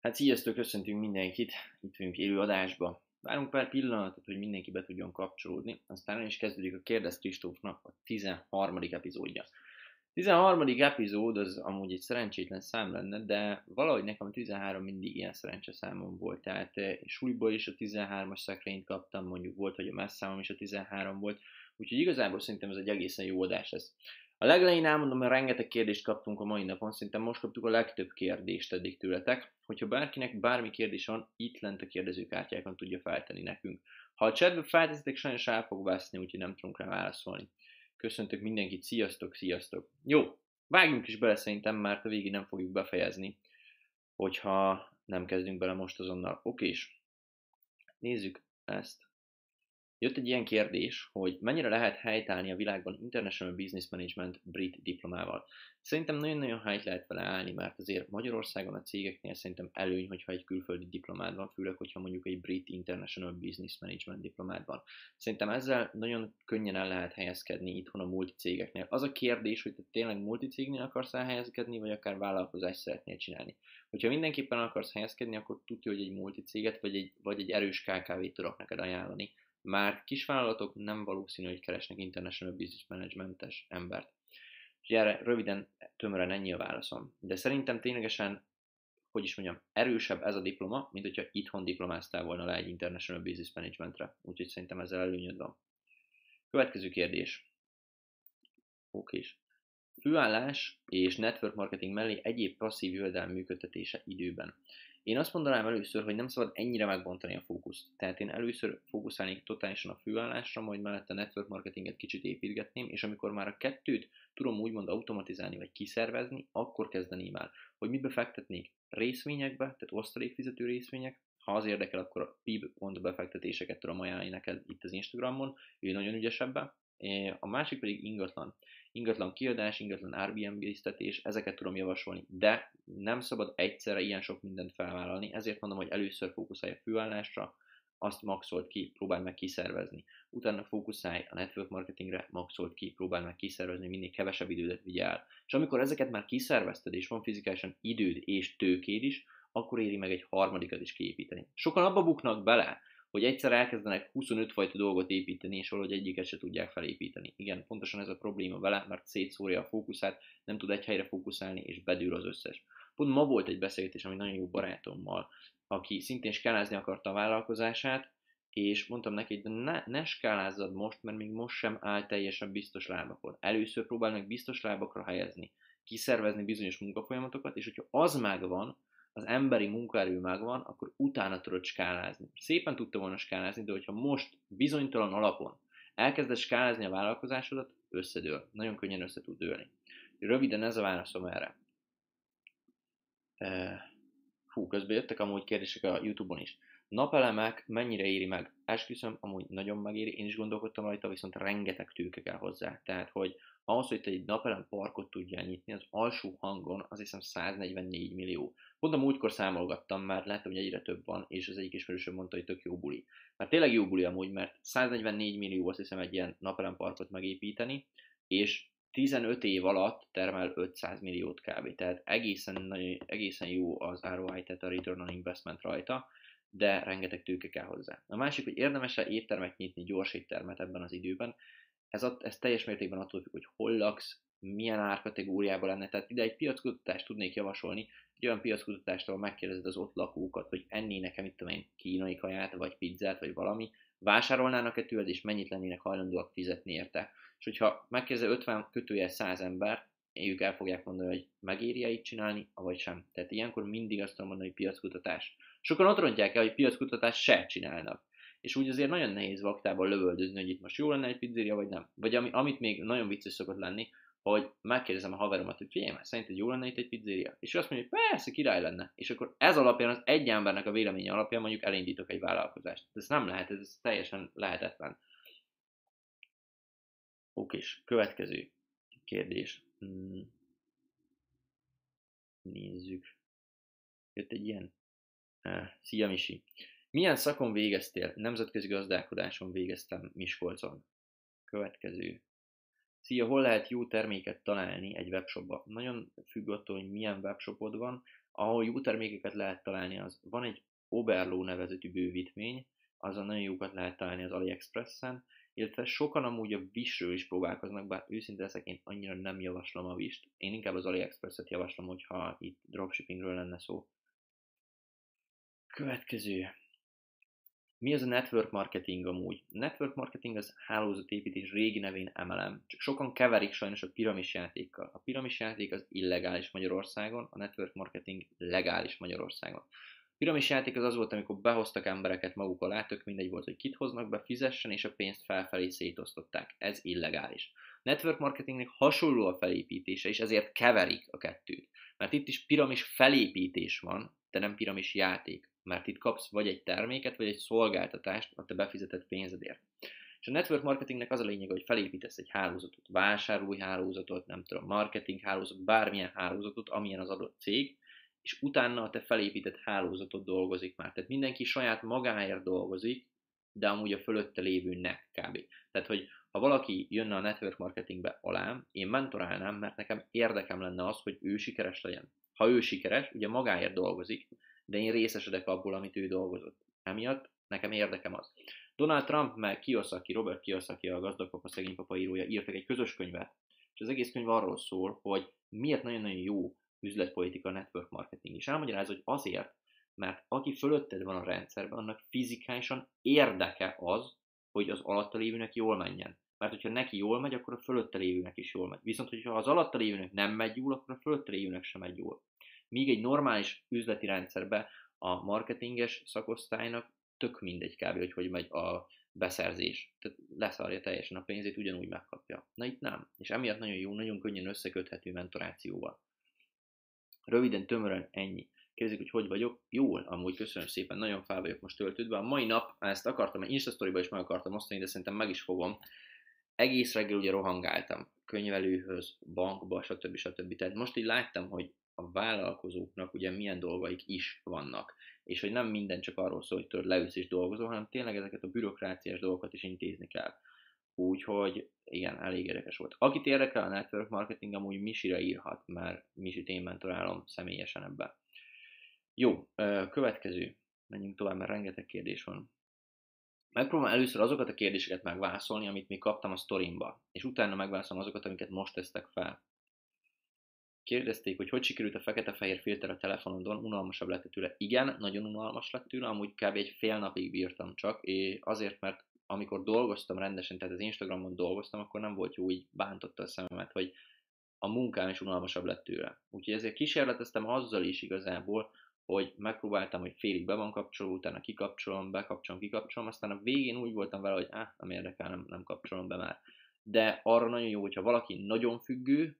Hát sziasztok, köszöntünk mindenkit, itt vagyunk élő adásba. Várunk pár pillanatot, hogy mindenki be tudjon kapcsolódni, aztán is kezdődik a Kérdez Kristófnak a 13. epizódja. 13. epizód az amúgy egy szerencsétlen szám lenne, de valahogy nekem a 13 mindig ilyen szerencse számom volt, tehát eh, súlyból is a 13-as szekrényt kaptam, mondjuk volt, hogy a messzámom is a 13 volt, úgyhogy igazából szerintem ez egy egészen jó adás lesz. A legelején elmondom, hogy rengeteg kérdést kaptunk a mai napon, szerintem most kaptuk a legtöbb kérdést eddig tőletek. Hogyha bárkinek bármi kérdés van, itt lent a kérdezőkártyákon tudja feltenni nekünk. Ha a chatbe felteszitek, sajnos el fog veszni, úgyhogy nem tudunk rá válaszolni. Köszöntök mindenkit, sziasztok, sziasztok. Jó, vágjunk is bele szerintem, mert a végig nem fogjuk befejezni, hogyha nem kezdünk bele most azonnal. Okés, nézzük ezt. Jött egy ilyen kérdés, hogy mennyire lehet helytállni a világban International Business Management brit diplomával. Szerintem nagyon-nagyon helyt lehet vele állni, mert azért Magyarországon a cégeknél szerintem előny, hogyha egy külföldi diplomád van, főleg, hogyha mondjuk egy brit International Business Management diplomád van. Szerintem ezzel nagyon könnyen el lehet helyezkedni itthon a multicégeknél. Az a kérdés, hogy te tényleg multicégnél akarsz elhelyezkedni, vagy akár vállalkozást szeretnél csinálni. Hogyha mindenképpen akarsz helyezkedni, akkor tudja, hogy egy multicéget vagy egy, vagy egy erős KKV-t tudok neked ajánlani már kisvállalatok nem valószínű, hogy keresnek International Business Management-es embert. És erre röviden, tömören ennyi a válaszom. De szerintem ténylegesen, hogy is mondjam, erősebb ez a diploma, mint hogyha itthon diplomáztál volna le egy International Business Managementre. Úgyhogy szerintem ezzel előnyöd van. Következő kérdés. Oké. Főállás és network marketing mellé egyéb passzív jövedelem működtetése időben. Én azt mondanám először, hogy nem szabad ennyire megbontani a fókuszt. Tehát én először fókuszálnék totálisan a főállásra, majd mellette a network marketinget kicsit építgetném, és amikor már a kettőt tudom úgymond automatizálni vagy kiszervezni, akkor kezdeném el. Hogy mibe fektetnék? Részvényekbe, tehát osztalékfizető részvények, ha az érdekel, akkor a PIB pont befektetéseket tudom ajánlani neked itt az Instagramon, ő nagyon ügyes ebben. A másik pedig ingatlan ingatlan kiadás, ingatlan Airbnb-ztetés, ezeket tudom javasolni, de nem szabad egyszerre ilyen sok mindent felvállalni, ezért mondom, hogy először fókuszálj a főállásra, azt maxolt ki, próbálj meg kiszervezni. Utána fókuszálj a network marketingre, maxolt ki, próbálj meg kiszervezni, minél kevesebb idődet vigye el. És amikor ezeket már kiszervezted, és van fizikálisan időd és tőkéd is, akkor éri meg egy harmadikat is kiépíteni. Sokan abba buknak bele, hogy egyszer elkezdenek 25 fajta dolgot építeni, és valahogy egyiket se tudják felépíteni. Igen, pontosan ez a probléma vele, mert szétszórja a fókuszát, nem tud egy helyre fókuszálni, és bedül az összes. Pont ma volt egy beszélgetés, ami nagyon jó barátommal, aki szintén skálázni akarta a vállalkozását, és mondtam neki, hogy ne, ne skálázzad most, mert még most sem áll teljesen biztos lábakon. Először próbál meg biztos lábakra helyezni, kiszervezni bizonyos munkafolyamatokat, és hogyha az megvan, az emberi munkaerő megvan, akkor utána tudod skálázni. Szépen tudta volna skálázni, de hogyha most bizonytalan alapon elkezded skálázni a vállalkozásodat, összedől. Nagyon könnyen össze tud dőlni. Röviden ez a válaszom erre. Hú, közben jöttek amúgy kérdések a Youtube-on is. Napelemek mennyire éri meg? Esküszöm, amúgy nagyon megéri, én is gondolkodtam rajta, viszont rengeteg tőke kell hozzá. Tehát, hogy ahhoz, hogy te egy napelem parkot tudjál nyitni, az alsó hangon az hiszem 144 millió. Pont a múltkor számolgattam, már láttam, hogy egyre több van, és az egyik ismerősöm mondta, hogy tök jó buli. Mert tényleg jó buli amúgy, mert 144 millió azt hiszem egy ilyen napelem parkot megépíteni, és 15 év alatt termel 500 milliót kb. Tehát egészen, egészen jó az ROI, tehát a Return on Investment rajta, de rengeteg tőke kell hozzá. A másik, hogy érdemes-e éttermet nyitni, gyors éttermet ebben az időben, ez, a, ez teljes mértékben attól függ, hogy hol laksz, milyen árkategóriában lenne. Tehát ide egy piackutatást tudnék javasolni, egy olyan piackutatást, ahol megkérdezed az ott lakókat, hogy ennének-e, mit tudom én, kínai kaját, vagy pizzát, vagy valami, vásárolnának-e tőled, és mennyit lennének hajlandóak fizetni érte. És hogyha megkérdezed 50 kötője 100 ember, ők el fogják mondani, hogy megéri-e itt csinálni, vagy sem. Tehát ilyenkor mindig azt tudom mondani, hogy piackutatás. Sokan ott rontják el, hogy piackutatást se csinálnak és úgy azért nagyon nehéz vaktában lövöldözni, hogy itt most jó lenne egy pizzeria, vagy nem. Vagy ami, amit még nagyon vicces szokott lenni, hogy megkérdezem a haveromat, hogy figyelj, szerinted jó lenne itt egy pizzeria? És ő azt mondja, hogy persze, király lenne. És akkor ez alapján, az egy embernek a véleménye alapján mondjuk elindítok egy vállalkozást. Ez nem lehet, ez teljesen lehetetlen. Oké, következő kérdés. Hmm. Nézzük. Jött egy ilyen. Uh, szia Misi. Milyen szakon végeztél? Nemzetközi gazdálkodáson végeztem Miskolcon. Következő. Szia, hol lehet jó terméket találni egy webshopba? Nagyon függ attól, hogy milyen webshopod van. ahol jó termékeket lehet találni, az van egy Oberlo nevezetű bővítmény, azon nagyon jókat lehet találni az AliExpress-en, illetve sokan amúgy a Wishről is próbálkoznak, bár őszinte leszek, én annyira nem javaslom a Wish-t. Én inkább az AliExpress-et javaslom, hogyha itt dropshippingről lenne szó. Következő. Mi az a network marketing amúgy? A network marketing az hálózatépítés régi nevén MLM. Csak sokan keverik sajnos a piramis játékkal. A piramis játék az illegális Magyarországon, a network marketing legális Magyarországon. Piramis játék az az volt, amikor behoztak embereket maguk alá, tök mindegy volt, hogy kit hoznak be, fizessen, és a pénzt felfelé szétosztották. Ez illegális. Network marketingnek hasonló a felépítése, és ezért keverik a kettőt. Mert itt is piramis felépítés van, de nem piramis játék. Mert itt kapsz vagy egy terméket, vagy egy szolgáltatást a te befizetett pénzedért. És a network marketingnek az a lényeg, hogy felépítesz egy hálózatot, vásárlói hálózatot, nem tudom, marketing hálózatot, bármilyen hálózatot, amilyen az adott cég, és utána a te felépített hálózatot dolgozik már. Tehát mindenki saját magáért dolgozik, de amúgy a fölötte lévőnek kb. Tehát, hogy ha valaki jönne a network marketingbe alám, én mentorálnám, mert nekem érdekem lenne az, hogy ő sikeres legyen. Ha ő sikeres, ugye magáért dolgozik, de én részesedek abból, amit ő dolgozott. Emiatt nekem érdekem az. Donald Trump meg Kiyosaki, Robert Kiyosaki, a gazdag papa, szegény írója írtak egy közös könyvet, és az egész könyv arról szól, hogy miért nagyon-nagyon jó üzletpolitika, network marketing is. Elmagyaráz, hogy azért, mert aki fölötted van a rendszerben, annak fizikálisan érdeke az, hogy az alatta lévőnek jól menjen. Mert hogyha neki jól megy, akkor a fölötte lévőnek is jól megy. Viszont, hogyha az alatta lévőnek nem megy jól, akkor a fölötte lévőnek sem megy jól. Míg egy normális üzleti rendszerben a marketinges szakosztálynak tök mindegy kb. hogy hogy megy a beszerzés. Tehát leszarja teljesen a pénzét, ugyanúgy megkapja. Na itt nem. És emiatt nagyon jó, nagyon könnyen összeköthető mentorációval. Röviden, tömören ennyi. Kérdezik, hogy hogy vagyok? Jól, amúgy köszönöm szépen, nagyon fel vagyok most töltődve. A mai nap, ezt akartam, egy Insta is meg akartam osztani, de szerintem meg is fogom. Egész reggel ugye rohangáltam, könyvelőhöz, bankba, stb. stb. Tehát most így láttam, hogy a vállalkozóknak ugye milyen dolgaik is vannak. És hogy nem minden csak arról szól, hogy tudod leülsz és dolgozol, hanem tényleg ezeket a bürokráciás dolgokat is intézni kell. Úgyhogy igen, elég érdekes volt. Akit érdekel a network marketing, amúgy Misire írhat, mert Misit én mentorálom személyesen ebbe. Jó, következő. Menjünk tovább, mert rengeteg kérdés van. Megpróbálom először azokat a kérdéseket megválaszolni, amit még kaptam a sztorimba, és utána megválaszolom azokat, amiket most tesztek fel. Kérdezték, hogy hogy sikerült a fekete-fehér filter a telefonodon, unalmasabb lett tőle. Igen, nagyon unalmas lett tőle, amúgy kb. egy fél napig bírtam csak, és azért, mert amikor dolgoztam rendesen, tehát az Instagramon dolgoztam, akkor nem volt jó, így bántotta a szememet, hogy a munkám is unalmasabb lett tőle. Úgyhogy ezért kísérleteztem azzal is igazából, hogy megpróbáltam, hogy félig be van kapcsolva, utána kikapcsolom, bekapcsolom, kikapcsolom, aztán a végén úgy voltam vele, hogy ah, nem érdekel, nem, nem kapcsolom be már. De arra nagyon jó, hogyha valaki nagyon függő,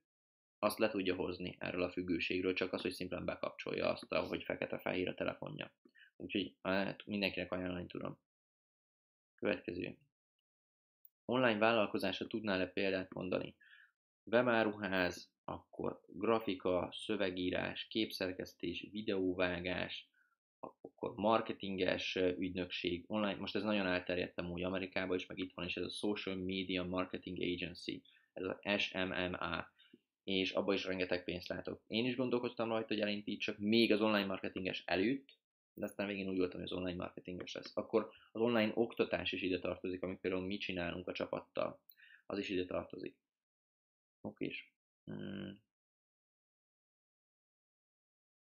azt le tudja hozni erről a függőségről, csak az, hogy szimplán bekapcsolja azt, hogy fekete-fehér a telefonja. Úgyhogy hát mindenkinek ajánlani tudom. Következő. Online vállalkozásra tudnál-e példát mondani? Webáruház, akkor grafika, szövegírás, képszerkesztés, videóvágás, akkor marketinges ügynökség, online, most ez nagyon elterjedtem úgy Amerikában is, meg itt van is ez a Social Media Marketing Agency, ez a SMMA, és abban is rengeteg pénzt látok. Én is gondolkodtam rajta, hogy elindítsak még az online marketinges előtt, de aztán végén úgy voltam, hogy az online marketinges lesz. Akkor az online oktatás is ide tartozik, amit például mi csinálunk a csapattal, az is ide tartozik. Oké is. Hmm.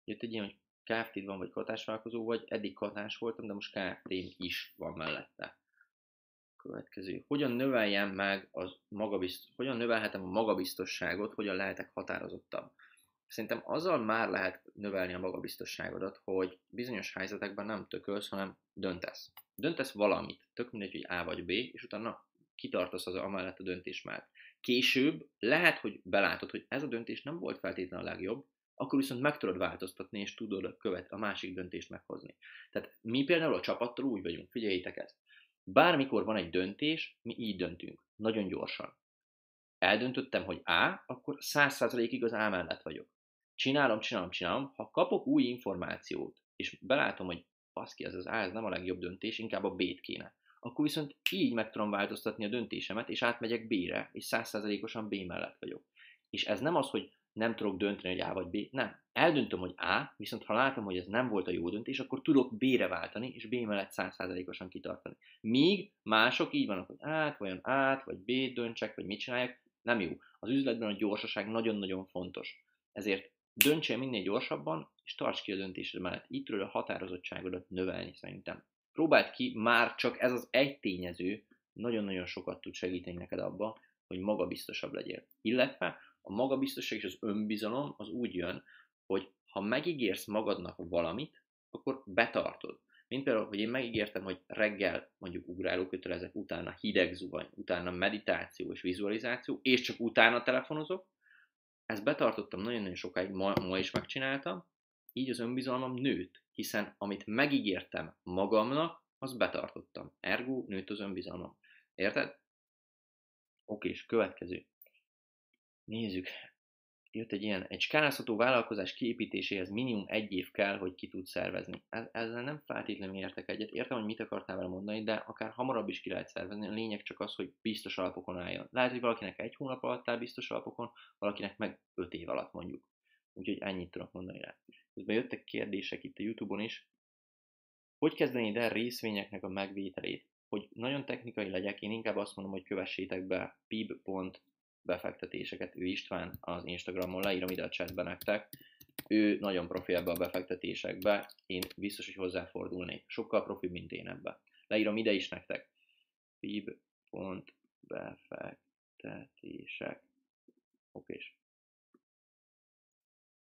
Jött egy ilyen, hogy kft van, vagy katásvállalkozó vagy, eddig katás voltam, de most kft is van mellette. Következő. Hogyan növeljem meg az magabizt, hogyan növelhetem a magabiztosságot, hogyan lehetek határozottabb? Szerintem azzal már lehet növelni a magabiztosságodat, hogy bizonyos helyzetekben nem tökölsz, hanem döntesz. Döntesz valamit, tök mindegy, hogy A vagy B, és utána kitartasz az amellett a döntés mellett. Később lehet, hogy belátod, hogy ez a döntés nem volt feltétlenül a legjobb, akkor viszont meg tudod változtatni, és tudod a, követ, a másik döntést meghozni. Tehát mi például a csapattal úgy vagyunk, figyeljétek ezt. Bármikor van egy döntés, mi így döntünk, nagyon gyorsan. Eldöntöttem, hogy A, akkor 100%-ig az A mellett vagyok csinálom, csinálom, csinálom, ha kapok új információt, és belátom, hogy baszki, ez az A, ez nem a legjobb döntés, inkább a B-t kéne, akkor viszont így meg tudom változtatni a döntésemet, és átmegyek B-re, és százszázalékosan B mellett vagyok. És ez nem az, hogy nem tudok dönteni, hogy A vagy B, nem. Eldöntöm, hogy A, viszont ha látom, hogy ez nem volt a jó döntés, akkor tudok B-re váltani, és B mellett 100%-osan kitartani. Míg mások így vannak, hogy át, vajon át, vagy B döntsek, vagy mit csináljak, nem jó. Az üzletben a gyorsaság nagyon-nagyon fontos. Ezért döntsél minél gyorsabban, és tarts ki a döntésed mellett. Így tudod a határozottságodat növelni szerintem. Próbáld ki, már csak ez az egy tényező nagyon-nagyon sokat tud segíteni neked abba, hogy magabiztosabb legyél. Illetve a magabiztosság és az önbizalom az úgy jön, hogy ha megígérsz magadnak valamit, akkor betartod. Mint például, hogy én megígértem, hogy reggel mondjuk ugráló kötelezek, utána hideg zuhany, utána meditáció és vizualizáció, és csak utána telefonozok. Ezt betartottam nagyon-nagyon sokáig, ma, ma is megcsináltam, így az önbizalmam nőtt, hiszen amit megígértem magamnak, azt betartottam. Ergo nőtt az önbizalmam. Érted? Oké, és következő. Nézzük, jött egy ilyen, egy skálázható vállalkozás kiépítéséhez minimum egy év kell, hogy ki tud szervezni. Ezzel nem feltétlenül értek egyet. Értem, hogy mit akartál vele mondani, de akár hamarabb is ki lehet szervezni. A lényeg csak az, hogy biztos alapokon álljon. Lehet, hogy valakinek egy hónap alatt áll biztos alapokon, valakinek meg öt év alatt mondjuk. Úgyhogy ennyit tudok mondani rá. Közben jöttek kérdések itt a Youtube-on is. Hogy kezdenéd el részvényeknek a megvételét? Hogy nagyon technikai legyek, én inkább azt mondom, hogy kövessétek be pib.com befektetéseket, ő István az Instagramon, leírom ide a chatbe nektek, ő nagyon profi ebbe a befektetésekbe, én biztos, hogy hozzáfordulnék. Sokkal profi, mint én ebbe. Leírom ide is nektek. fib.befektetések. Oké.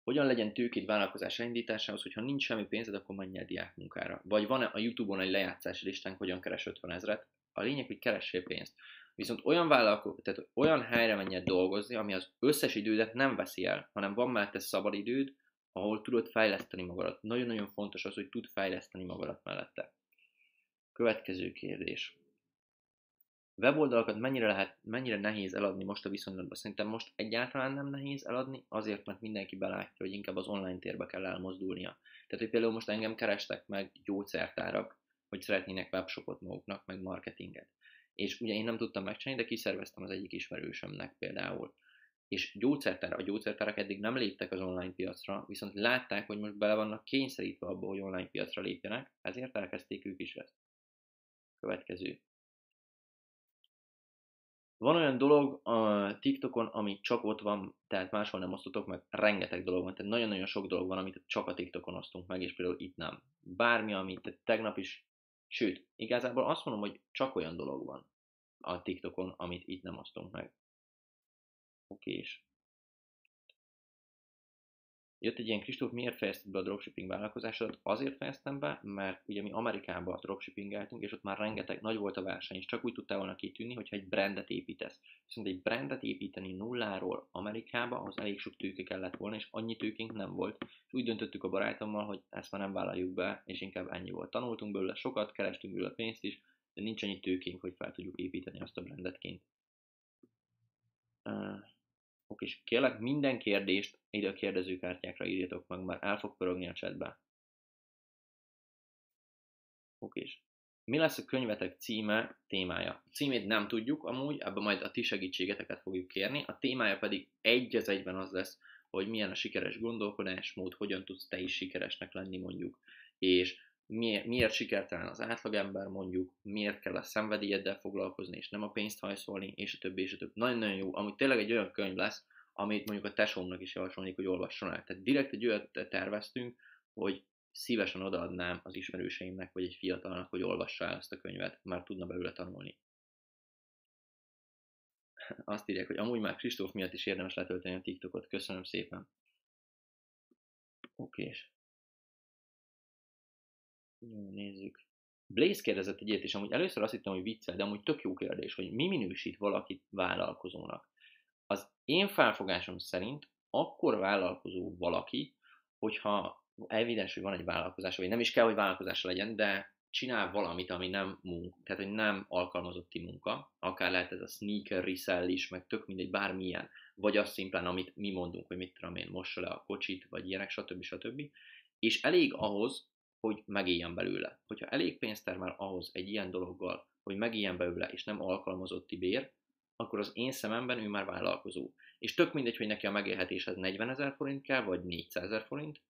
Hogyan legyen tőkét vállalkozás elindításához, hogyha nincs semmi pénzed, akkor menj el diák munkára. Vagy van-e a Youtube-on egy lejátszási listánk, hogyan keres 50 ezret? A lényeg, hogy keressél pénzt. Viszont olyan vállalkozó, tehát olyan helyre menj dolgozni, ami az összes idődet nem veszi el, hanem van mellette szabad időd, ahol tudod fejleszteni magadat. Nagyon-nagyon fontos az, hogy tud fejleszteni magadat mellette. Következő kérdés. Weboldalakat mennyire, lehet, mennyire nehéz eladni most a viszonylatban? Szerintem most egyáltalán nem nehéz eladni, azért, mert mindenki belátja, hogy inkább az online térbe kell elmozdulnia. Tehát, hogy például most engem kerestek meg gyógyszertárak, hogy szeretnének webshopot maguknak, meg marketinget és ugye én nem tudtam megcsinálni, de kiszerveztem az egyik ismerősömnek például. És gyógyszertára, a gyógyszertárak eddig nem léptek az online piacra, viszont látták, hogy most bele vannak kényszerítve abba, hogy online piacra lépjenek, ezért elkezdték ők is ezt. Következő. Van olyan dolog a TikTokon, ami csak ott van, tehát máshol nem osztotok meg, rengeteg dolog van, tehát nagyon-nagyon sok dolog van, amit csak a TikTokon osztunk meg, és például itt nem. Bármi, amit tegnap is Sőt, igazából azt mondom, hogy csak olyan dolog van a TikTokon, amit itt nem osztunk meg. Oké, és jött egy ilyen Kristóf, miért fejezted be a dropshipping vállalkozásodat? Azért fejeztem be, mert ugye mi Amerikában dropshippingeltünk, és ott már rengeteg nagy volt a verseny, és csak úgy tudtál volna kitűnni, hogyha egy brandet építesz. Viszont egy brandet építeni nulláról Amerikába, ahhoz elég sok tőke kellett volna, és annyi tőkénk nem volt. És úgy döntöttük a barátommal, hogy ezt már nem vállaljuk be, és inkább ennyi volt. Tanultunk belőle sokat, kerestünk belőle pénzt is, de nincs annyi tőkénk, hogy fel tudjuk építeni azt a brandet kint. Oké, és kérlek minden kérdést ide a kérdezőkártyákra írjatok meg, mert el fog pörögni a chatbe. Oké, és mi lesz a könyvetek címe, témája? A címét nem tudjuk, amúgy ebben majd a ti segítségeteket fogjuk kérni, a témája pedig egy az egyben az lesz, hogy milyen a sikeres gondolkodásmód, hogyan tudsz te is sikeresnek lenni mondjuk, és miért, miért sikertelen az átlagember mondjuk, miért kell a szenvedélyeddel foglalkozni, és nem a pénzt hajszolni, és a többi, és a többi. Nagyon-nagyon jó, amúgy tényleg egy olyan könyv lesz, amit mondjuk a tesómnak is javasolnék, hogy olvasson el. Tehát direkt egy olyat terveztünk, hogy szívesen odaadnám az ismerőseimnek, vagy egy fiatalnak, hogy olvassa el ezt a könyvet, már tudna belőle tanulni. Azt írják, hogy amúgy már Kristóf miatt is érdemes letölteni a TikTokot. Köszönöm szépen. Oké. Okay. Jó, nézzük. Blaze kérdezett egy ilyet, és amúgy először azt hittem, hogy viccel, de amúgy tök jó kérdés, hogy mi minősít valakit vállalkozónak. Az én felfogásom szerint akkor vállalkozó valaki, hogyha evidens, hogy van egy vállalkozás, vagy nem is kell, hogy vállalkozása legyen, de csinál valamit, ami nem munka, tehát hogy nem alkalmazotti munka, akár lehet ez a sneaker resell is, meg tök mindegy, bármilyen, vagy az szimplán, amit mi mondunk, hogy mit tudom én, mossa le a kocsit, vagy ilyenek, stb. stb. És elég ahhoz, hogy megéljen belőle. Hogyha elég pénzt termel ahhoz egy ilyen dologgal, hogy megéljen belőle, és nem alkalmazotti bér, akkor az én szememben ő már vállalkozó. és tök mindegy, hogy neki a megélhetéshez 40 ezer forint kell, vagy 400 ezer forint,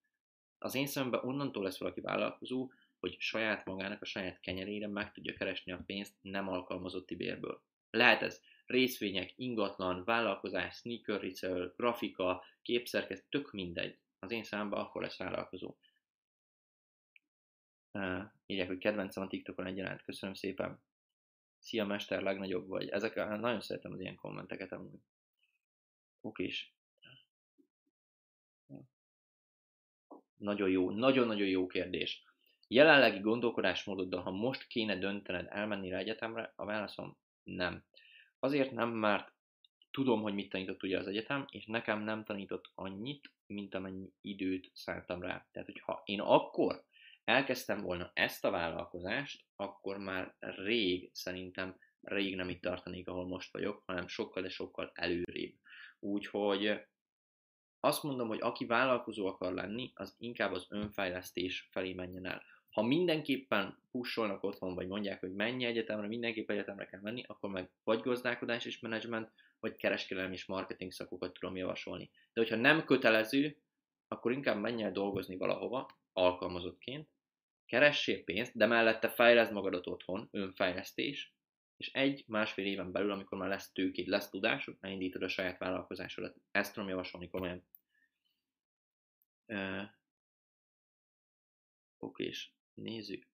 az én szememben onnantól lesz valaki vállalkozó, hogy saját magának, a saját kenyerére meg tudja keresni a pénzt nem alkalmazotti bérből. Lehet ez részvények, ingatlan, vállalkozás, sneaker resell, grafika, képszerkesztő, tök mindegy. Az én számban akkor lesz vállalkozó. Írják, hogy kedvencem a TikTokon egyaránt. Köszönöm szépen. Szia, mester, legnagyobb vagy. Ezek, nagyon szeretem az ilyen kommenteket amúgy. Okés. Nagyon jó, nagyon-nagyon jó kérdés. Jelenlegi gondolkodásmódoddal, ha most kéne döntened elmenni rá egyetemre, a válaszom nem. Azért nem, mert tudom, hogy mit tanított ugye az egyetem, és nekem nem tanított annyit, mint amennyi időt szálltam rá. Tehát, hogyha én akkor elkezdtem volna ezt a vállalkozást, akkor már rég, szerintem rég nem itt tartanék, ahol most vagyok, hanem sokkal, de sokkal előrébb. Úgyhogy azt mondom, hogy aki vállalkozó akar lenni, az inkább az önfejlesztés felé menjen el. Ha mindenképpen pusolnak otthon, vagy mondják, hogy menj egyetemre, mindenképp egyetemre kell menni, akkor meg vagy gazdálkodás és menedzsment, vagy kereskedelmi és marketing szakokat tudom javasolni. De hogyha nem kötelező, akkor inkább menj el dolgozni valahova, alkalmazottként, keressél pénzt, de mellette fejleszd magadat otthon, önfejlesztés, és egy-másfél éven belül, amikor már lesz tőkéd, lesz tudásod, elindítod a saját vállalkozásodat. Ezt tudom javasolni komolyan. Uh, Oké, és nézzük.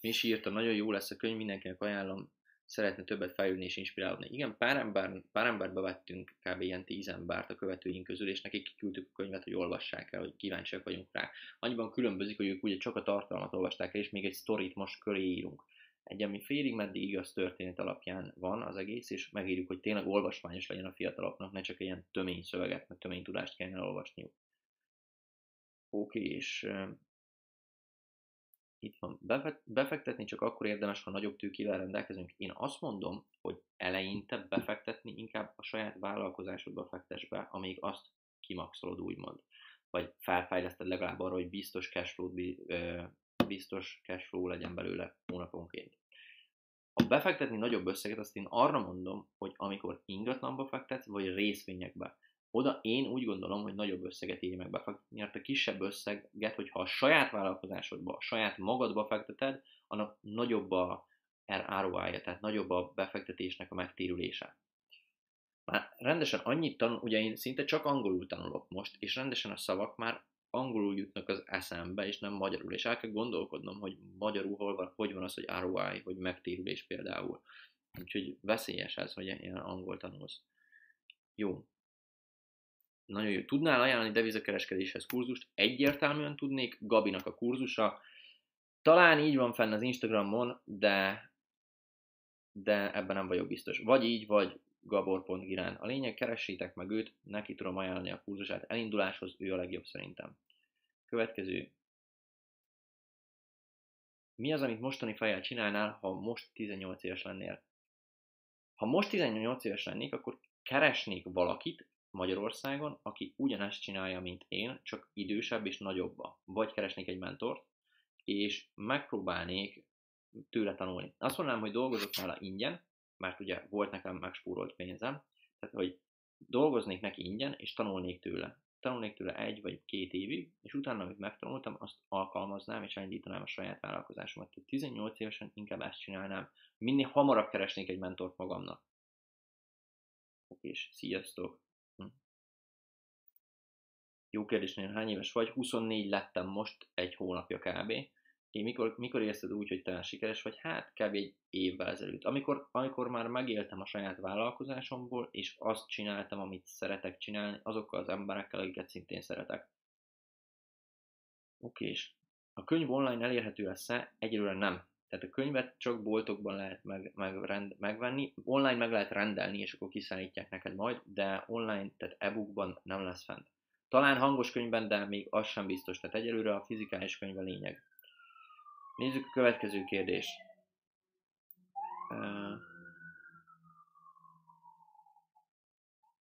is írta, nagyon jó lesz a könyv, mindenkinek ajánlom, szeretne többet fejlődni és inspirálódni. Igen, pár, ember, pár emberbe vettünk kb. ilyen tíz embert a követőink közül, és nekik küldtük a könyvet, hogy olvassák el, hogy kíváncsiak vagyunk rá. Annyiban különbözik, hogy ők ugye csak a tartalmat olvasták el, és még egy sztorit most köré írunk. Egy, ami félig meddig igaz történet alapján van az egész, és megírjuk, hogy tényleg olvasmányos legyen a fiataloknak, ne csak ilyen tömény szöveget, meg tömény tudást kellene olvasniuk. Oké, okay, és itt van, befektetni csak akkor érdemes, ha nagyobb tőkével rendelkezünk. Én azt mondom, hogy eleinte befektetni inkább a saját vállalkozásodba fektess be, amíg azt kimaxolod úgymond. Vagy felfejleszted legalább arra, hogy biztos cashflow, biztos cashflow legyen belőle hónaponként. A befektetni nagyobb összeget, azt én arra mondom, hogy amikor ingatlanba fektetsz, vagy részvényekbe, oda én úgy gondolom, hogy nagyobb összeget éri meg befektetni, mert a kisebb összeget, hogyha a saját vállalkozásodba, a saját magadba fekteted, annak nagyobb a ROI-ja, tehát nagyobb a befektetésnek a megtérülése. Már rendesen annyit tanul, ugye én szinte csak angolul tanulok most, és rendesen a szavak már angolul jutnak az eszembe, és nem magyarul, és el kell gondolkodnom, hogy magyarul hol van, hogy van az, hogy ROI, hogy megtérülés például. Úgyhogy veszélyes ez, hogy ilyen angol tanulsz. Jó, nagyon jó. Tudnál ajánlani devizakereskedéshez kurzust? Egyértelműen tudnék, Gabinak a kurzusa. Talán így van fenn az Instagramon, de, de ebben nem vagyok biztos. Vagy így, vagy gabor.girán. A lényeg, keressétek meg őt, neki tudom ajánlani a kurzusát. Elinduláshoz ő a legjobb szerintem. Következő. Mi az, amit mostani fejjel csinálnál, ha most 18 éves lennél? Ha most 18 éves lennék, akkor keresnék valakit, Magyarországon, aki ugyanezt csinálja, mint én, csak idősebb és nagyobba. Vagy keresnék egy mentort, és megpróbálnék tőle tanulni. Azt mondanám, hogy dolgozok nála ingyen, mert ugye volt nekem megspúrolt pénzem, tehát hogy dolgoznék neki ingyen, és tanulnék tőle. Tanulnék tőle egy vagy két évig, és utána, amit megtanultam, azt alkalmaznám, és elindítanám a saját vállalkozásomat. Tehát 18 évesen inkább ezt csinálnám. Minél hamarabb keresnék egy mentort magamnak. És sziasztok! Jó kérdés, nagyon hány éves vagy? 24 lettem most egy hónapja kb. Én mikor, mikor érzed úgy, hogy te sikeres vagy? Hát kb. egy évvel ezelőtt. Amikor, amikor már megéltem a saját vállalkozásomból, és azt csináltam, amit szeretek csinálni, azokkal az emberekkel, akiket szintén szeretek. Oké, és a könyv online elérhető lesz-e? Egyelőre nem. Tehát a könyvet csak boltokban lehet meg, meg, rend, megvenni, online meg lehet rendelni, és akkor kiszállítják neked majd, de online, tehát e-bookban nem lesz fent. Talán hangos könyvben, de még az sem biztos, tehát egyelőre a fizikális könyv a lényeg. Nézzük a következő kérdést.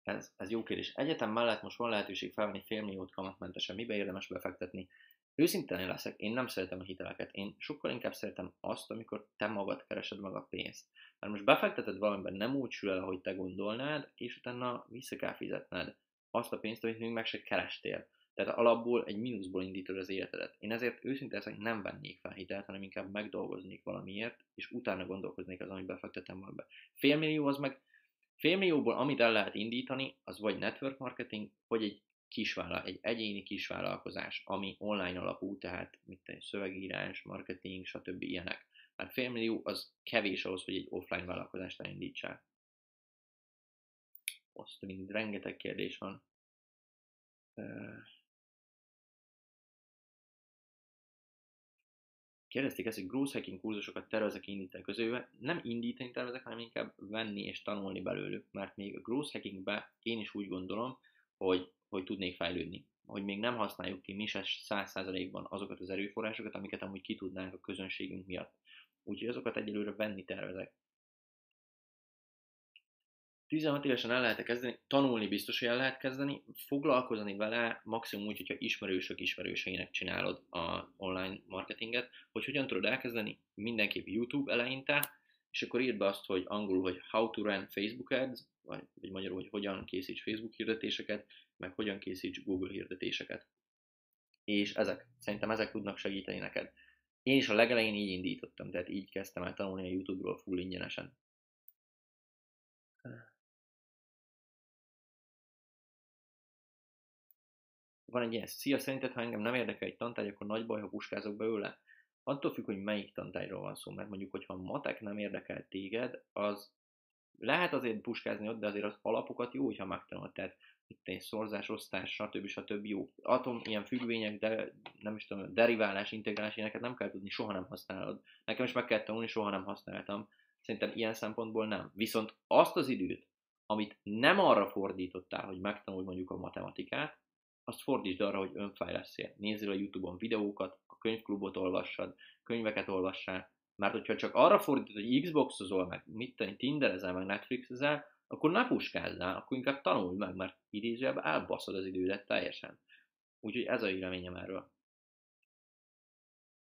Ez, ez jó kérdés. Egyetem mellett most van lehetőség felvenni félmilliót kamatmentesen. Mibe érdemes befektetni? Őszintén leszek, én nem szeretem a hiteleket. Én sokkal inkább szeretem azt, amikor te magad keresed meg a pénzt. Mert most befekteted valamiben, nem úgy sül el, ahogy te gondolnád, és utána vissza kell fizetned azt a pénzt, amit még meg se kerestél. Tehát alapból egy mínuszból indítod az életedet. Én ezért őszintén ezek nem vennék fel hitelt, hanem inkább megdolgoznék valamiért, és utána gondolkoznék az, amit befektetem valamibe. Félmillió az meg, félmillióból amit el lehet indítani, az vagy network marketing, vagy egy kisvállal, egy egyéni kisvállalkozás, ami online alapú, tehát mit tenni, szövegírás, marketing, stb. ilyenek. Hát félmillió az kevés ahhoz, hogy egy offline vállalkozást elindítsál. Azt mind rengeteg kérdés van. Kérdezték ezt, hogy growth hacking kurzusokat tervezek indítani közülve. Nem indítani tervezek, hanem inkább venni és tanulni belőlük, mert még a growth hackingbe én is úgy gondolom, hogy, hogy tudnék fejlődni. Hogy még nem használjuk ki mi se 100%-ban azokat az erőforrásokat, amiket amúgy ki tudnánk a közönségünk miatt. Úgyhogy azokat egyelőre venni tervezek. 16 évesen el lehet kezdeni, tanulni biztos, hogy el lehet kezdeni, foglalkozni vele maximum úgy, hogyha ismerősök ismerőseinek csinálod a online marketinget, hogy hogyan tudod elkezdeni, mindenképp YouTube eleinte, és akkor írd be azt, hogy angolul, hogy how to run Facebook ads, vagy, vagy magyarul, hogy hogyan készíts Facebook hirdetéseket, meg hogyan készíts Google hirdetéseket. És ezek, szerintem ezek tudnak segíteni neked. Én is a legelején így indítottam, tehát így kezdtem el tanulni a YouTube-ról full ingyenesen. Van egy ilyen, szia, szerinted, ha engem nem érdekel egy tantárgy, akkor nagy baj, ha puskázok belőle? Attól függ, hogy melyik tantárgyról van szó, mert mondjuk, hogyha matek nem érdekel téged, az lehet azért puskázni ott, de azért az alapokat jó, hogyha megtanulod. Tehát itt egy szorzás, osztás, stb. stb. jó. Atom, ilyen függvények, de nem is tudom, deriválás, integrálás, ilyeneket nem kell tudni, soha nem használod. Nekem is meg kell tanulni, soha nem használtam. Szerintem ilyen szempontból nem. Viszont azt az időt, amit nem arra fordítottál, hogy megtanulj mondjuk a matematikát, azt fordítsd arra, hogy önfejleszél. Nézzél a Youtube-on videókat, a könyvklubot olvassad, könyveket olvassál, mert hogyha csak arra fordítod, hogy Xboxozol, meg mit tenni, Tinderezel, meg Netflixezel, akkor ne puskázzál, akkor inkább tanulj meg, mert idézőjebb elbaszod az idődet teljesen. Úgyhogy ez a véleményem erről.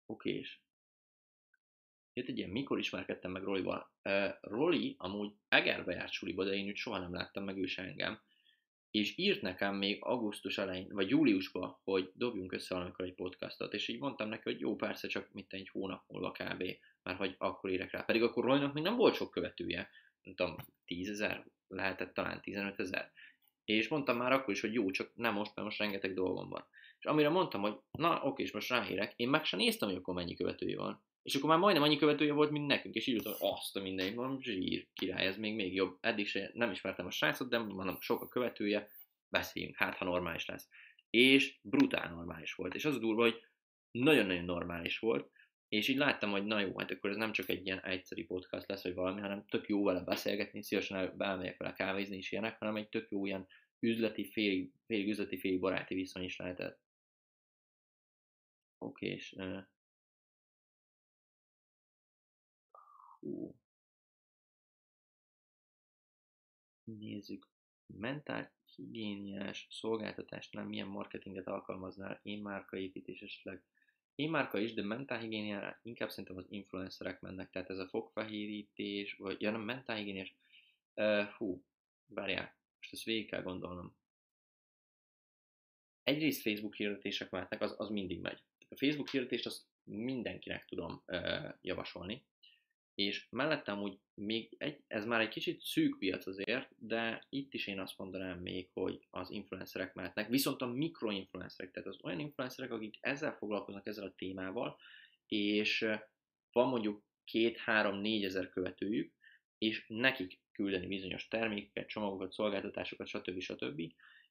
Oké, és jött egy ilyen, mikor ismerkedtem meg Rolival. Uh, Roli amúgy Egerbe járt suliba, de én őt soha nem láttam, meg ő engem. És írt nekem még augusztus elején, vagy júliusban, hogy dobjunk össze valamikor egy podcastot, és így mondtam neki, hogy jó, persze, csak mint egy hónap múlva kb. Mert hogy akkor érek rá. Pedig akkor Rolinak még nem volt sok követője nem tudom, 10 ezer, lehetett talán 15 ezer. És mondtam már akkor is, hogy jó, csak nem most, mert most rengeteg dolgom van. És amire mondtam, hogy na oké, és most ráhírek, én meg sem néztem, hogy akkor mennyi követője van. És akkor már majdnem annyi követője volt, mint nekünk, és írtam, hogy azt a mindenit, mondom, zsír, király, ez még, még jobb. Eddig se nem ismertem a srácot, de mondom, sok a követője, beszéljünk, hát ha normális lesz. És brutál normális volt. És az a durva, hogy nagyon-nagyon normális volt, és így láttam, hogy na jó, hát akkor ez nem csak egy ilyen egyszerű podcast lesz, vagy valami, hanem tök jó vele beszélgetni, szívesen beelmegyek vele kávézni és ilyenek, hanem egy tök jó ilyen üzleti, félig, félig üzleti, félig baráti viszony is lehetett. Oké, és... Uh, hú. Nézzük. Mentál higiéniás szolgáltatásnál milyen marketinget alkalmaznál, én márkaépítés esetleg én márka is, de mentálhigiéniára inkább szerintem az influencerek mennek, tehát ez a fogfehérítés, vagy ja nem, mentálhigiéniás, uh, hú, várjál, most ezt végig kell gondolnom. Egyrészt Facebook hirdetések mehetnek, az, az mindig megy. A Facebook hirdetést azt mindenkinek tudom uh, javasolni, és mellettem úgy még egy, ez már egy kicsit szűk piac azért, de itt is én azt mondanám még, hogy az influencerek mehetnek, viszont a mikroinfluencerek, tehát az olyan influencerek, akik ezzel foglalkoznak, ezzel a témával, és van mondjuk két-három-négy ezer követőjük, és nekik küldeni bizonyos termékeket, csomagokat, szolgáltatásokat, stb. stb.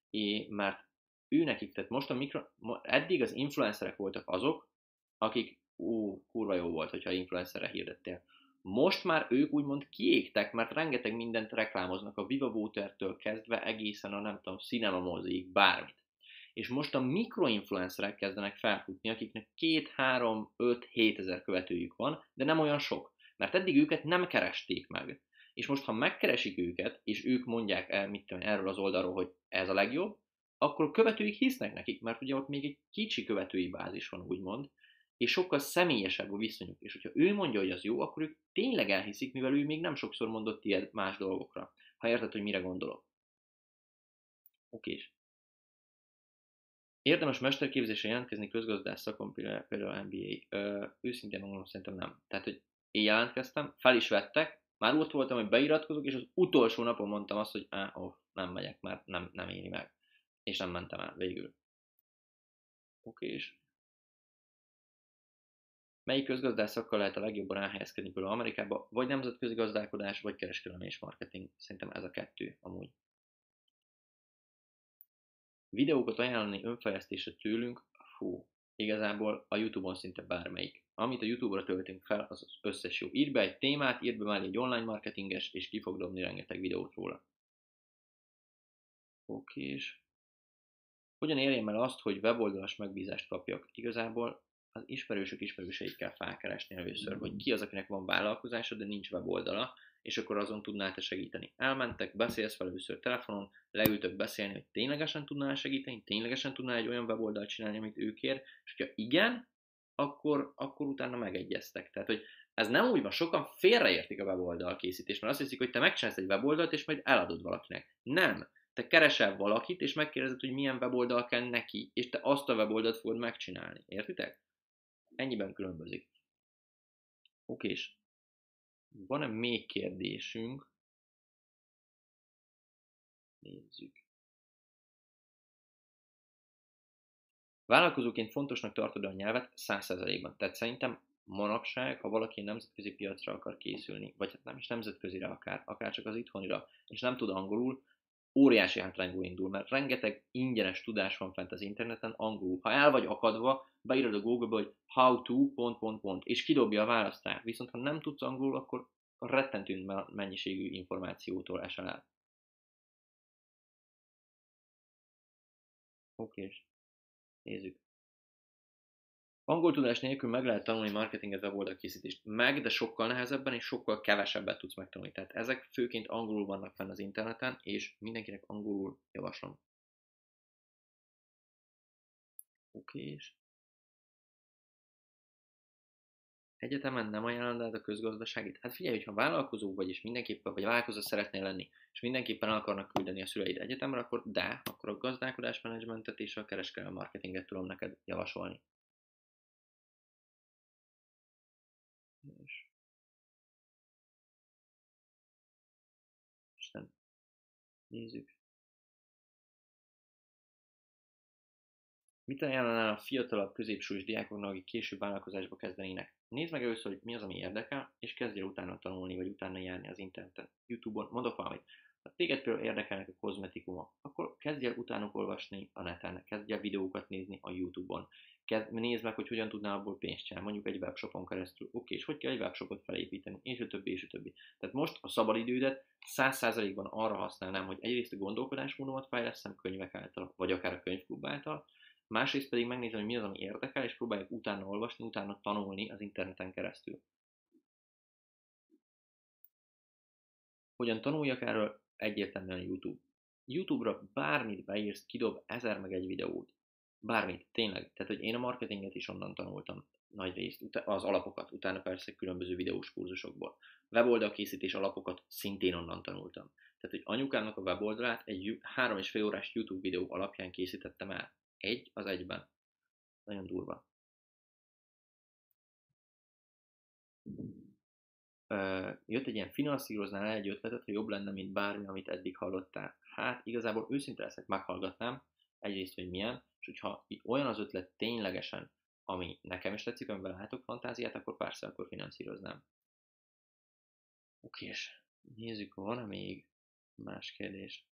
És mert ő nekik, tehát most a mikro, eddig az influencerek voltak azok, akik, ú, kurva jó volt, hogyha influencerre hirdettél most már ők úgymond kiégtek, mert rengeteg mindent reklámoznak, a Viva Water-től kezdve egészen a nem tudom, Cinema Moziig, bármit. És most a mikroinfluencerek kezdenek felfutni, akiknek 2, 3, 5, 7 ezer követőjük van, de nem olyan sok. Mert eddig őket nem keresték meg. És most, ha megkeresik őket, és ők mondják el, mit tudom, erről az oldalról, hogy ez a legjobb, akkor a követőik hisznek nekik, mert ugye ott még egy kicsi követői bázis van, úgymond, és sokkal személyesebb a viszonyuk. És hogyha ő mondja, hogy az jó, akkor ők tényleg elhiszik, mivel ő még nem sokszor mondott ilyet más dolgokra. Ha érted, hogy mire gondolok. Okés. Érdemes mesterképzésre jelentkezni közgazdász szakon, például MBA? Ö, őszintén mondom, szerintem nem. Tehát, hogy én jelentkeztem, fel is vettek, már ott voltam, hogy beiratkozok, és az utolsó napon mondtam azt, hogy ah, oh, nem megyek, mert nem, nem éri meg. És nem mentem el végül. Oké, és melyik közgazdászakkal lehet a legjobban elhelyezkedni például Amerikába, vagy nemzetközi gazdálkodás, vagy kereskedelmi és marketing. Szerintem ez a kettő amúgy. Videókat ajánlani önfejlesztésre tőlünk, fú, igazából a Youtube-on szinte bármelyik. Amit a Youtube-ra töltünk fel, az az összes jó. Írd be egy témát, írd be mellé egy online marketinges, és ki fog dobni rengeteg videót róla. Oké, és hogyan érjem el azt, hogy weboldalas megbízást kapjak? Igazából az ismerősök ismerőseit kell felkeresni először, hogy ki az, akinek van vállalkozása, de nincs weboldala, és akkor azon tudnál te segíteni. Elmentek, beszélsz fel először telefonon, leültök beszélni, hogy ténylegesen tudnál segíteni, ténylegesen tudnál egy olyan weboldalt csinálni, amit ő kér, és hogyha igen, akkor, akkor utána megegyeztek. Tehát, hogy ez nem úgy van, sokan félreértik a weboldal készítést, mert azt hiszik, hogy te megcsinálsz egy weboldalt, és majd eladod valakinek. Nem. Te keresel valakit, és megkérdezed, hogy milyen weboldal kell neki, és te azt a weboldalt fogod megcsinálni. Értitek? Ennyiben különbözik. Oké, és van-e még kérdésünk? Nézzük. Vállalkozóként fontosnak tartod a nyelvet 100%-ban. Tehát szerintem manapság, ha valaki nemzetközi piacra akar készülni, vagy hát nem is nemzetközire akár, akár csak az itthonira, és nem tud angolul, óriási hátrányból indul, mert rengeteg ingyenes tudás van fent az interneten angolul. Ha el vagy akadva, beírod a Google-be, hogy how to, pont, pont, pont, és kidobja a választást. Viszont ha nem tudsz angolul, akkor rettentő mennyiségű információtól esel el. Oké, nézzük. Angol tudás nélkül meg lehet tanulni marketinget, weboldalkészítést. Meg, de sokkal nehezebben és sokkal kevesebbet tudsz megtanulni. Tehát ezek főként angolul vannak fenn az interneten, és mindenkinek angolul javaslom. Oké, és egyetemen nem ajánlanád a közgazdaságit? Hát figyelj, hogyha vállalkozó vagy, és mindenképpen, vagy vállalkozó szeretnél lenni, és mindenképpen el akarnak küldeni a szüleid egyetemre, akkor de, akkor a gazdálkodásmenedzsmentet és a kereskedelmi marketinget tudom neked javasolni. Nézzük. Mit ajánlanál a fiatalabb középsős diákoknak, akik később vállalkozásba kezdenének? Nézd meg először, hogy mi az, ami érdekel, és kezdj el utána tanulni, vagy utána járni az interneten, Youtube-on. Mondok valamit. Ha téged például érdekelnek a kozmetikumok, akkor kezdj el utánuk olvasni a neten, kezdj el videókat nézni a Youtube-on. Kezd, nézd meg, hogy hogyan tudnál abból pénzt csinálni, mondjuk egy webshopon keresztül. Oké, és hogy kell egy webshopot felépíteni, és a többi, és a többi. Tehát most a szabadidődet 100%-ban arra használnám, hogy egyrészt a gondolkodásmódomat fejlesztem könyvek által, vagy akár a könyvklub által, másrészt pedig megnézem, hogy mi az, ami érdekel, és próbáljuk utána olvasni, utána tanulni az interneten keresztül. Hogyan tanuljak erről? Egyértelműen YouTube. YouTube-ra bármit beírsz, kidob ezer meg egy videót. Bármit, tényleg. Tehát, hogy én a marketinget is onnan tanultam nagy részt, az alapokat, utána persze különböző videós kurzusokból. Weboldal készítés alapokat szintén onnan tanultam. Tehát, hogy anyukámnak a weboldalát egy három és fél órás YouTube videó alapján készítettem el. Egy az egyben. Nagyon durva. jött egy ilyen finanszíroznál egy ötletet, hogy jobb lenne, mint bármi, amit eddig hallottál. Hát igazából őszinte leszek, meghallgatnám, egyrészt, hogy milyen, és hogyha olyan az ötlet ténylegesen, ami nekem is tetszik, amiben látok fantáziát, akkor persze, akkor finanszíroznám. Oké, és nézzük, van-e még más kérdés?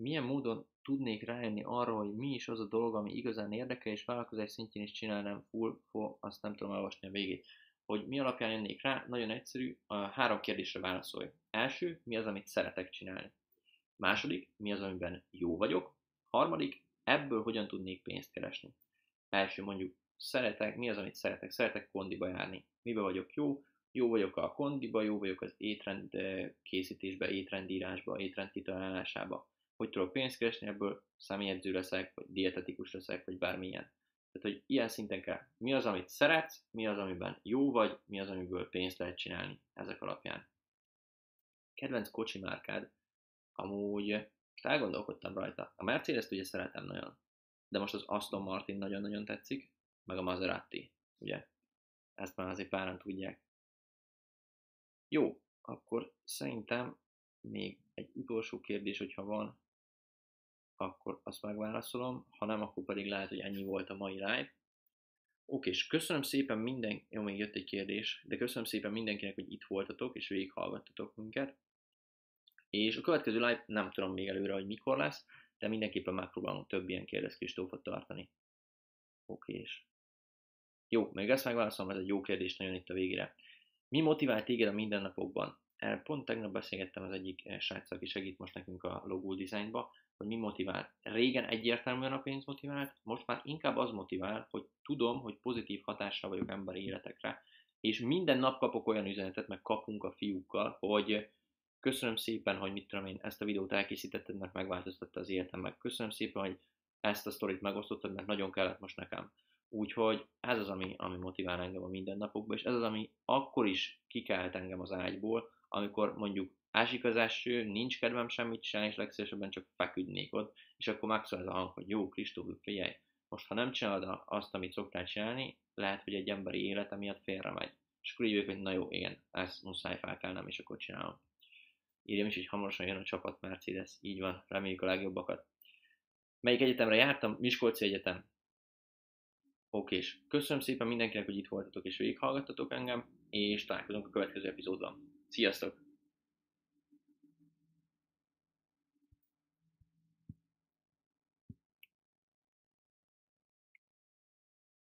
milyen módon tudnék rájönni arra, hogy mi is az a dolog, ami igazán érdekel, és vállalkozás szintjén is csinálnám full, full azt nem tudom elolvasni a végét. Hogy mi alapján jönnék rá, nagyon egyszerű, a három kérdésre válaszolj. Első, mi az, amit szeretek csinálni. Második, mi az, amiben jó vagyok. Harmadik, ebből hogyan tudnék pénzt keresni. Első mondjuk, szeretek, mi az, amit szeretek? Szeretek kondiba járni. Mibe vagyok jó? jó vagyok a kondiba, jó vagyok az étrend készítésbe, étrendírásba, étrend kitalálásába. Hogy tudok pénzt keresni ebből, személyedző leszek, vagy dietetikus leszek, vagy bármilyen. Tehát, hogy ilyen szinten kell. Mi az, amit szeretsz, mi az, amiben jó vagy, mi az, amiből pénzt lehet csinálni ezek alapján. Kedvenc kocsi márkád, amúgy most elgondolkodtam rajta. A Mercedes-t ugye szeretem nagyon, de most az Aston Martin nagyon-nagyon tetszik, meg a Maserati, ugye? Ezt már azért páran tudják. Jó, akkor szerintem még egy utolsó kérdés, hogyha van, akkor azt megválaszolom, ha nem, akkor pedig lehet, hogy ennyi volt a mai live. Oké, és köszönöm szépen minden, jó, még jött egy kérdés, de köszönöm szépen mindenkinek, hogy itt voltatok, és végighallgattatok minket. És a következő live nem tudom még előre, hogy mikor lesz, de mindenképpen megpróbálunk több ilyen kérdezkristófot tartani. Oké, és jó, még ezt megválaszolom, ez egy jó kérdés nagyon itt a végére. Mi motivál téged a mindennapokban? Pont tegnap beszélgettem az egyik eh, sráccal, aki segít most nekünk a logo designba, hogy mi motivál. Régen egyértelműen a pénz motivált, most már inkább az motivál, hogy tudom, hogy pozitív hatással vagyok emberi életekre, és minden nap kapok olyan üzenetet, meg kapunk a fiúkkal, hogy köszönöm szépen, hogy mit tudom én, ezt a videót elkészítetted, mert megváltoztatta az életem, meg köszönöm szépen, hogy ezt a sztorit megosztottad, mert nagyon kellett most nekem. Úgyhogy ez az, ami, ami motivál engem a mindennapokban, és ez az, ami akkor is kikelt engem az ágyból, amikor mondjuk ásik az eső, nincs kedvem semmit csinálni, és legszívesebben csak feküdnék ott, és akkor megszól ez a hang, hogy jó, Kristóf, figyelj, most ha nem csinálod azt, amit szoktál csinálni, lehet, hogy egy emberi élete miatt félre megy. És akkor így vagyok, hogy na jó, igen, ezt muszáj felkelnem, és akkor csinálom. Írjam is, hogy hamarosan jön a csapat Mercedes, így van, reméljük a legjobbakat. Melyik egyetemre jártam? Miskolci Egyetem. Oké, és köszönöm szépen mindenkinek, hogy itt voltatok és végighallgattatok engem, és találkozunk a következő epizódban. Sziasztok!